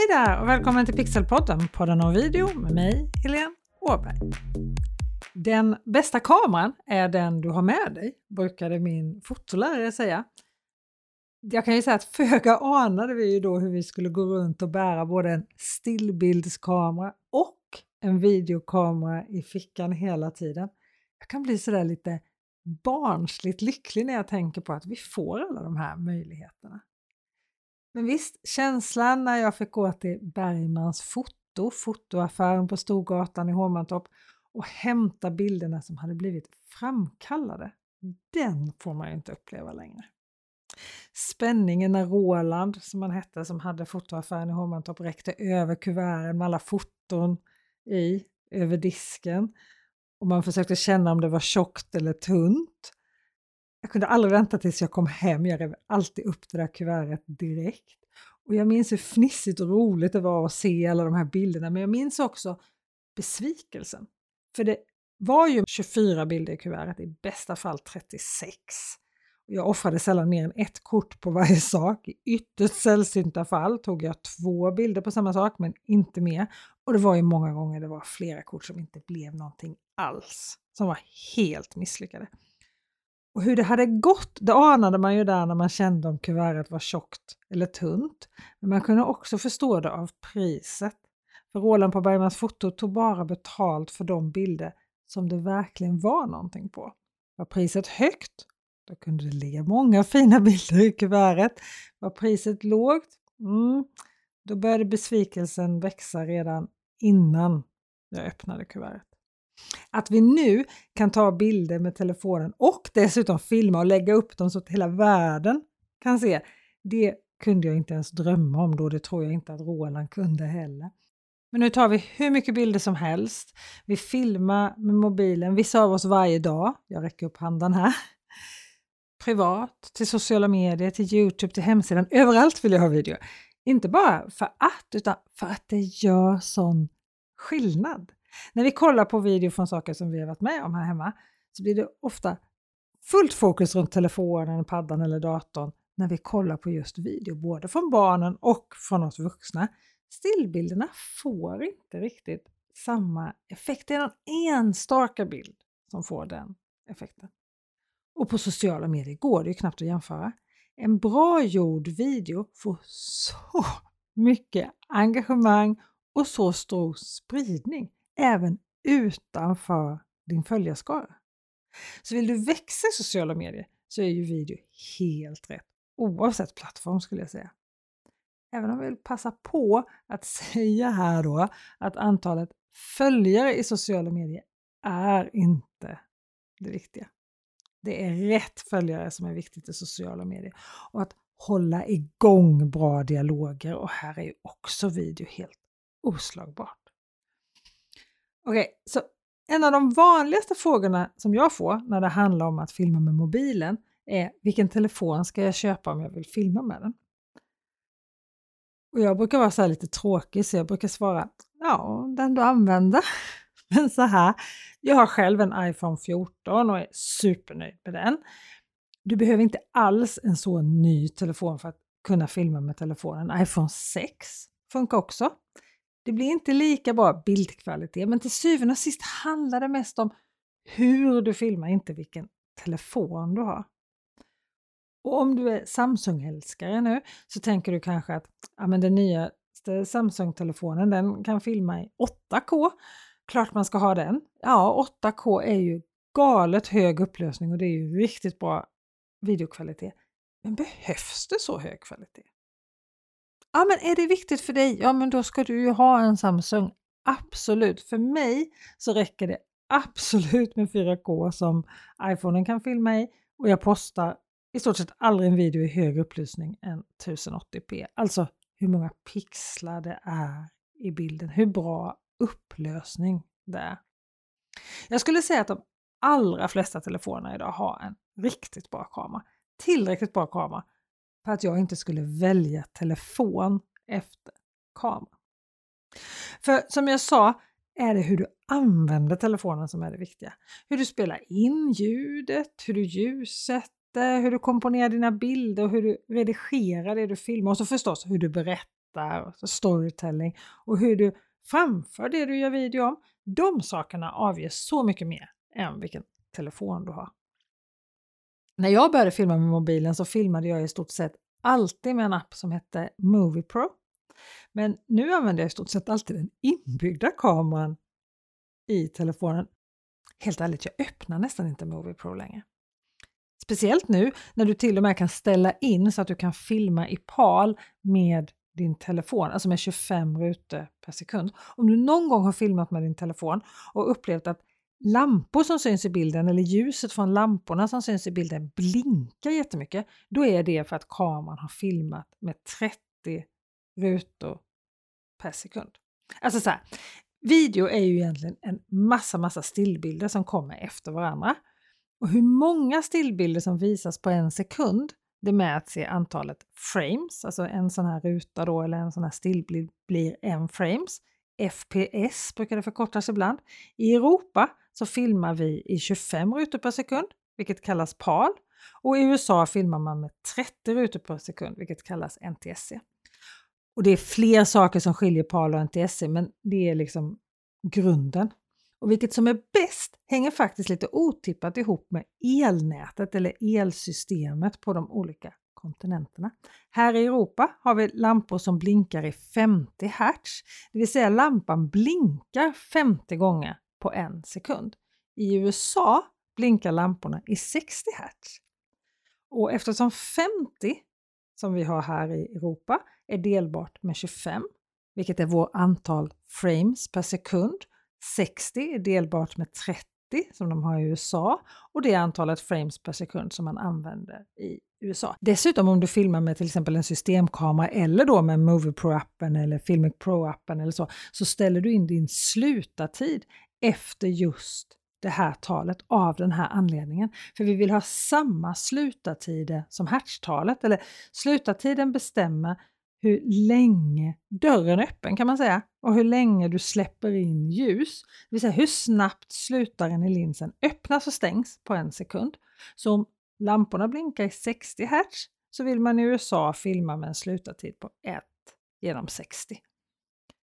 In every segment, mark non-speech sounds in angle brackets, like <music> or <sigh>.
Hej där och välkommen till Pixelpodden, podden om video med mig, Helene Åberg. Den bästa kameran är den du har med dig, brukade min fotolärare säga. Jag kan ju säga att föga anade vi ju då hur vi skulle gå runt och bära både en stillbildskamera och en videokamera i fickan hela tiden. Jag kan bli sådär lite barnsligt lycklig när jag tänker på att vi får alla de här möjligheterna. Men visst, känslan när jag fick gå till Bergmans foto, fotoaffären på Storgatan i Hovmantorp och hämta bilderna som hade blivit framkallade, den får man ju inte uppleva längre. Spänningen när Roland, som han hette, som hade fotoaffären i Hovmantorp, räckte över kuverten med alla foton i, över disken och man försökte känna om det var tjockt eller tunt. Jag kunde aldrig vänta tills jag kom hem, jag rev alltid upp det där kuvertet direkt. Och jag minns hur fnissigt och roligt det var att se alla de här bilderna, men jag minns också besvikelsen. För det var ju 24 bilder i kuvertet, i bästa fall 36. Jag offrade sällan mer än ett kort på varje <laughs> sak. I ytterst sällsynta fall tog jag två bilder på samma sak, men inte mer. Och det var ju många gånger det var flera kort som inte blev någonting alls, som var helt misslyckade. Och hur det hade gått, det anade man ju där när man kände om kuvertet var tjockt eller tunt. Men man kunde också förstå det av priset. För Roland på Bergmans foto tog bara betalt för de bilder som det verkligen var någonting på. Var priset högt, då kunde det ligga många fina bilder i kuvertet. Var priset lågt, mm, då började besvikelsen växa redan innan jag öppnade kuvertet. Att vi nu kan ta bilder med telefonen och dessutom filma och lägga upp dem så att hela världen kan se, det kunde jag inte ens drömma om då. Det tror jag inte att Roland kunde heller. Men nu tar vi hur mycket bilder som helst. Vi filmar med mobilen, vissa av oss varje dag. Jag räcker upp handen här. Privat, till sociala medier, till Youtube, till hemsidan. Överallt vill jag ha video. Inte bara för att, utan för att det gör sån skillnad. När vi kollar på video från saker som vi har varit med om här hemma så blir det ofta fullt fokus runt telefonen, paddan eller datorn när vi kollar på just video, både från barnen och från oss vuxna. Stillbilderna får inte riktigt samma effekt. Det är någon enstaka bild som får den effekten. Och på sociala medier går det ju knappt att jämföra. En bra gjord video får så mycket engagemang och så stor spridning även utanför din följarskara. Så vill du växa i sociala medier så är ju video helt rätt oavsett plattform skulle jag säga. Även om vi vill passa på att <laughs> säga här då att antalet följare i sociala medier är inte det viktiga. Det är rätt följare som är viktigt i sociala medier och att hålla igång bra dialoger och här är ju också video helt oslagbart. Okej, okay, så en av de vanligaste frågorna som jag får när det handlar om att filma med mobilen är vilken telefon ska jag köpa om jag vill filma med den? Och jag brukar vara så lite tråkig så jag brukar svara ja, den du använder. <laughs> Men så här, jag har själv en iPhone 14 och är supernöjd med den. Du behöver inte alls en så ny telefon för att kunna filma med telefonen. iPhone 6 funkar också. Det blir inte lika bra bildkvalitet, men till syvende och sist handlar det mest om hur du filmar, inte vilken telefon du har. Och om du är Samsung-älskare nu så tänker du kanske att ja, men den nyaste Samsung-telefonen den kan filma i 8K. Klart man ska ha den. Ja, 8K är ju galet hög upplösning och det är ju riktigt bra videokvalitet. Men behövs det så hög kvalitet? Ja, men är det viktigt för dig? Ja, men då ska du ju ha en Samsung. Absolut. För mig så räcker det absolut med 4K som iPhonen kan filma i och jag postar i stort sett aldrig en video i högre upplösning än 1080p. Alltså hur många pixlar det är i bilden, hur bra upplösning det är. Jag skulle säga att de allra flesta telefoner idag har en riktigt bra kamera. Tillräckligt bra kamera för att jag inte skulle välja telefon efter kamera. För som jag sa är det hur du använder telefonen som är det viktiga. Hur du spelar in ljudet, hur du ljussätter, hur du komponerar dina bilder och hur du redigerar det du filmar och så förstås hur du berättar storytelling och hur du framför det du gör video om. De sakerna avgör så mycket mer än vilken telefon du har. När jag började filma med mobilen så filmade jag i stort sett alltid med en app som hette Movie Pro. Men nu använder jag i stort sett alltid den inbyggda kameran i telefonen. Helt ärligt, jag öppnar nästan inte Movie Pro längre. Speciellt nu när du till och med kan ställa in så att du kan filma i PAL med din telefon, alltså med 25 rutor per sekund. Om du någon gång har filmat med din telefon och upplevt att lampor som syns i bilden eller ljuset från lamporna som syns i bilden blinkar jättemycket, då är det för att kameran har filmat med 30 rutor per sekund. Alltså så här, video är ju egentligen en massa, massa stillbilder som kommer efter varandra. Och hur många stillbilder som visas på en sekund, det mäts i antalet frames, alltså en sån här ruta då eller en sån här stillbild blir en frames. FPS brukar det förkortas ibland. I Europa så filmar vi i 25 rutor per sekund, vilket kallas PAL. Och i USA filmar man med 30 rutor per sekund, vilket kallas NTSC. Och det är fler saker som skiljer PAL och NTSC, men det är liksom grunden. Och vilket som är bäst hänger faktiskt lite otippat ihop med elnätet eller elsystemet på de olika kontinenterna. Här i Europa har vi lampor som blinkar i 50 Hz, det vill säga lampan blinkar 50 gånger på en sekund. I USA blinkar lamporna i 60 Hz. Och eftersom 50 som vi har här i Europa är delbart med 25, vilket är vårt antal frames per sekund. 60 är delbart med 30 som de har i USA och det är antalet frames per sekund som man använder i USA. Dessutom om du filmar med till exempel en systemkamera eller då med Movie Pro-appen eller Filmic Pro-appen eller så, så ställer du in din slutartid efter just det här talet av den här anledningen. För vi vill ha samma slutartider som hertztalet, eller slutartiden bestämmer hur länge dörren är öppen kan man säga och hur länge du släpper in ljus. Det vill säga hur snabbt slutaren i linsen öppnas och stängs på en sekund. Så om lamporna blinkar i 60 hertz så vill man i USA filma med en slutartid på 1 genom 60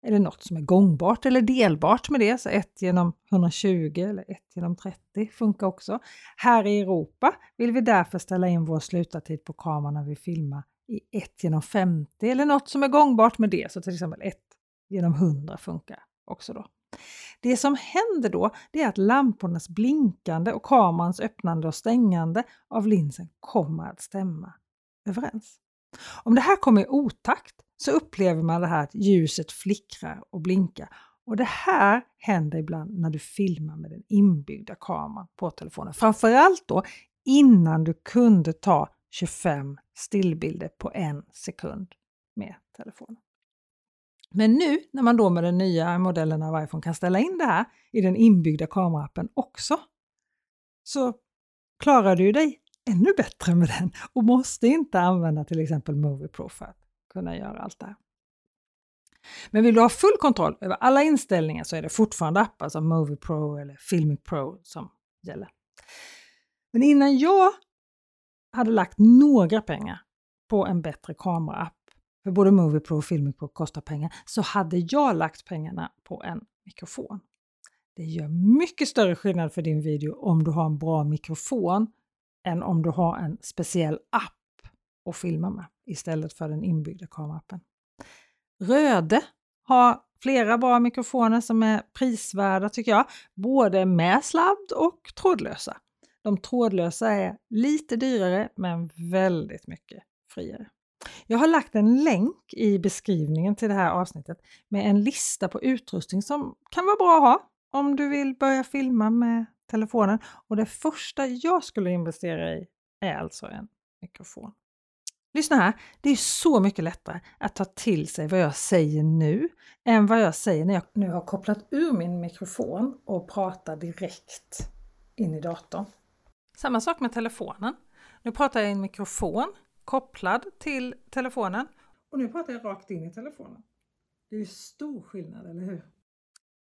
eller något som är gångbart eller delbart med det, så 1 genom 120 eller 1 genom 30 funkar också. Här i Europa vill vi därför ställa in vår slutartid på kameran när vi filmar i 1 genom 50 eller något som är gångbart med det, så till exempel 1 genom 100 funkar också då. Det som händer då det är att lampornas blinkande och kamerans öppnande och stängande av linsen kommer att stämma överens. Om det här kommer i otakt så upplever man det här att ljuset flickrar och blinkar. Och det här händer ibland när du filmar med den inbyggda kameran på telefonen. Framförallt då innan du kunde ta 25 stillbilder på en sekund med telefonen. Men nu när man då med den nya modellen av iPhone kan ställa in det här i den inbyggda kameraappen också så klarar du dig ännu bättre med den och måste inte använda till exempel Movie Pro för att kunna göra allt det här. Men vill du ha full kontroll över alla inställningar så är det fortfarande appar som Movie Pro eller Filmic Pro som gäller. Men innan jag hade lagt några pengar på en bättre kameraapp, för både Movie Pro och Filmic Pro kostar pengar, så hade jag lagt pengarna på en mikrofon. Det gör mycket större skillnad för din video om du har en bra mikrofon än om du har en speciell app att filma med istället för den inbyggda kameraappen. Röde har flera bra mikrofoner som är prisvärda tycker jag, både med sladd och trådlösa. De trådlösa är lite dyrare men väldigt mycket friare. Jag har lagt en länk i beskrivningen till det här avsnittet med en lista på utrustning som kan vara bra att ha om du vill börja filma med telefonen. Och det första jag skulle investera i är alltså en mikrofon. Lyssna här, det är så mycket lättare att ta till sig vad jag säger nu än vad jag säger när jag nu har kopplat ur min mikrofon och pratar direkt in i datorn. Samma sak med telefonen. Nu pratar jag i en mikrofon kopplad till telefonen och nu pratar jag rakt in i telefonen. Det är stor skillnad, eller hur?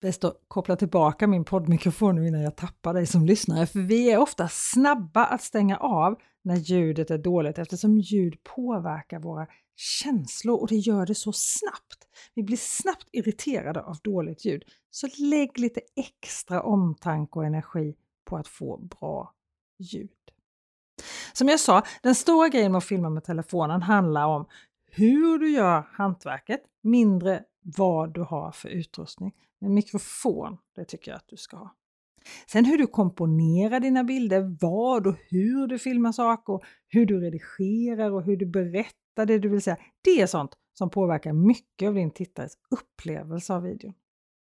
Bäst att koppla tillbaka min poddmikrofon nu innan jag tappar dig som lyssnare, för vi är ofta snabba att stänga av när ljudet är dåligt eftersom ljud påverkar våra känslor och det gör det så snabbt. Vi blir snabbt irriterade av dåligt ljud. Så lägg lite extra omtanke och energi på att få bra ljud. Som jag sa, den stora grejen med att filma med telefonen handlar om hur du gör hantverket, mindre vad du har för utrustning. Men mikrofon, det tycker jag att du ska ha. Sen hur du komponerar dina bilder, vad och hur du filmar saker, hur du redigerar och hur du berättar det du vill säga. Det är sånt som påverkar mycket av din tittares upplevelse av videon.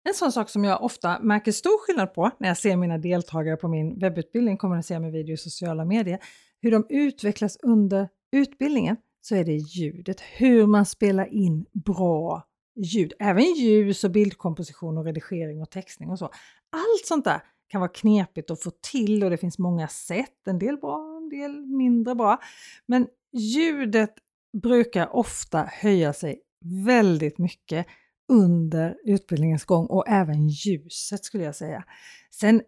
En sån sak som jag ofta märker stor skillnad på när jag ser mina deltagare på min webbutbildning kommunicera med video i sociala medier, hur de utvecklas under utbildningen, så är det ljudet, hur man spelar in bra ljud, även ljus och bildkomposition och redigering och textning och så. Allt sånt där kan vara knepigt att få till och det finns många sätt, en del bra, en del mindre bra. Men ljudet brukar ofta höja sig väldigt mycket under utbildningens gång och även ljuset skulle jag säga. Sen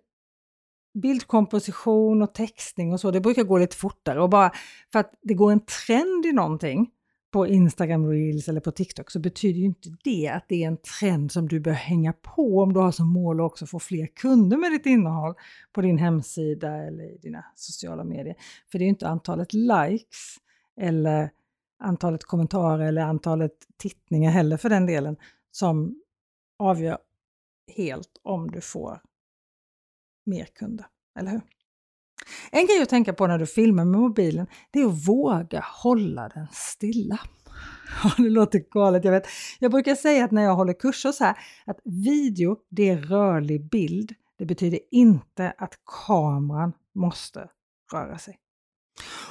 bildkomposition och textning och så, det brukar gå lite fortare och bara för att det går en trend i någonting på Instagram Reels eller på TikTok så betyder ju inte det att det är en trend som du bör hänga på om du har som mål att också få fler kunder med ditt innehåll på din hemsida eller i dina sociala medier. För det är ju inte antalet likes eller antalet kommentarer eller antalet tittningar heller för den delen som avgör helt om du får mer kunder, eller hur? En grej att tänka på när du filmar med mobilen, det är att våga hålla den stilla. <laughs> Ja, det låter galet, jag vet. Jag brukar säga att när jag håller kurser så här, att video, det är rörlig bild. Det betyder inte att kameran måste röra sig.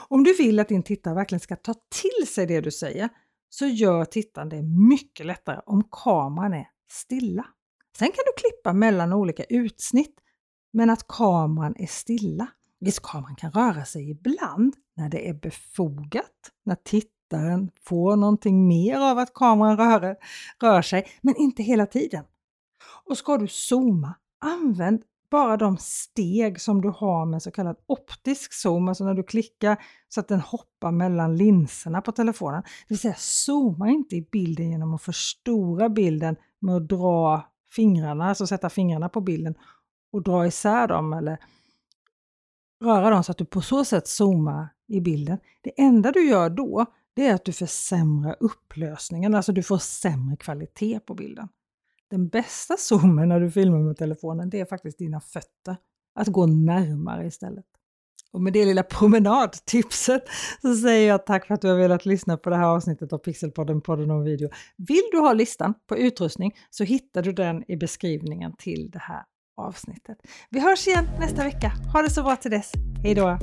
Om du vill att din tittare verkligen ska ta till sig det du säger, så gör tittaren det mycket lättare om kameran är stilla. Sen kan du klippa mellan olika utsnitt, men att kameran är stilla. Visst, kameran kan röra sig ibland när det är befogat, när tittaren får någonting mer av att kameran rör, rör sig, men inte hela tiden. Och ska du zooma, använd bara de steg som du har med så kallad optisk zoom, alltså när du klickar så att den hoppar mellan linserna på telefonen. Det vill säga zooma inte i bilden genom att förstora bilden med att dra fingrarna, alltså sätta fingrarna på bilden och dra isär dem eller röra dem så att du på så sätt zoomar i bilden. Det enda du gör då, det är att du försämrar upplösningen, alltså du får sämre kvalitet på bilden. Den bästa zoomen när du filmar med telefonen, det är faktiskt dina fötter. Att gå närmare istället. Och med det lilla promenadtipset så säger jag tack för att du har velat lyssna på det här avsnittet av Pixelpodden, podden om video. Vill du ha listan på utrustning så hittar du den i beskrivningen till det här avsnittet. Vi hörs igen nästa vecka. Ha det så bra till dess. Hej då!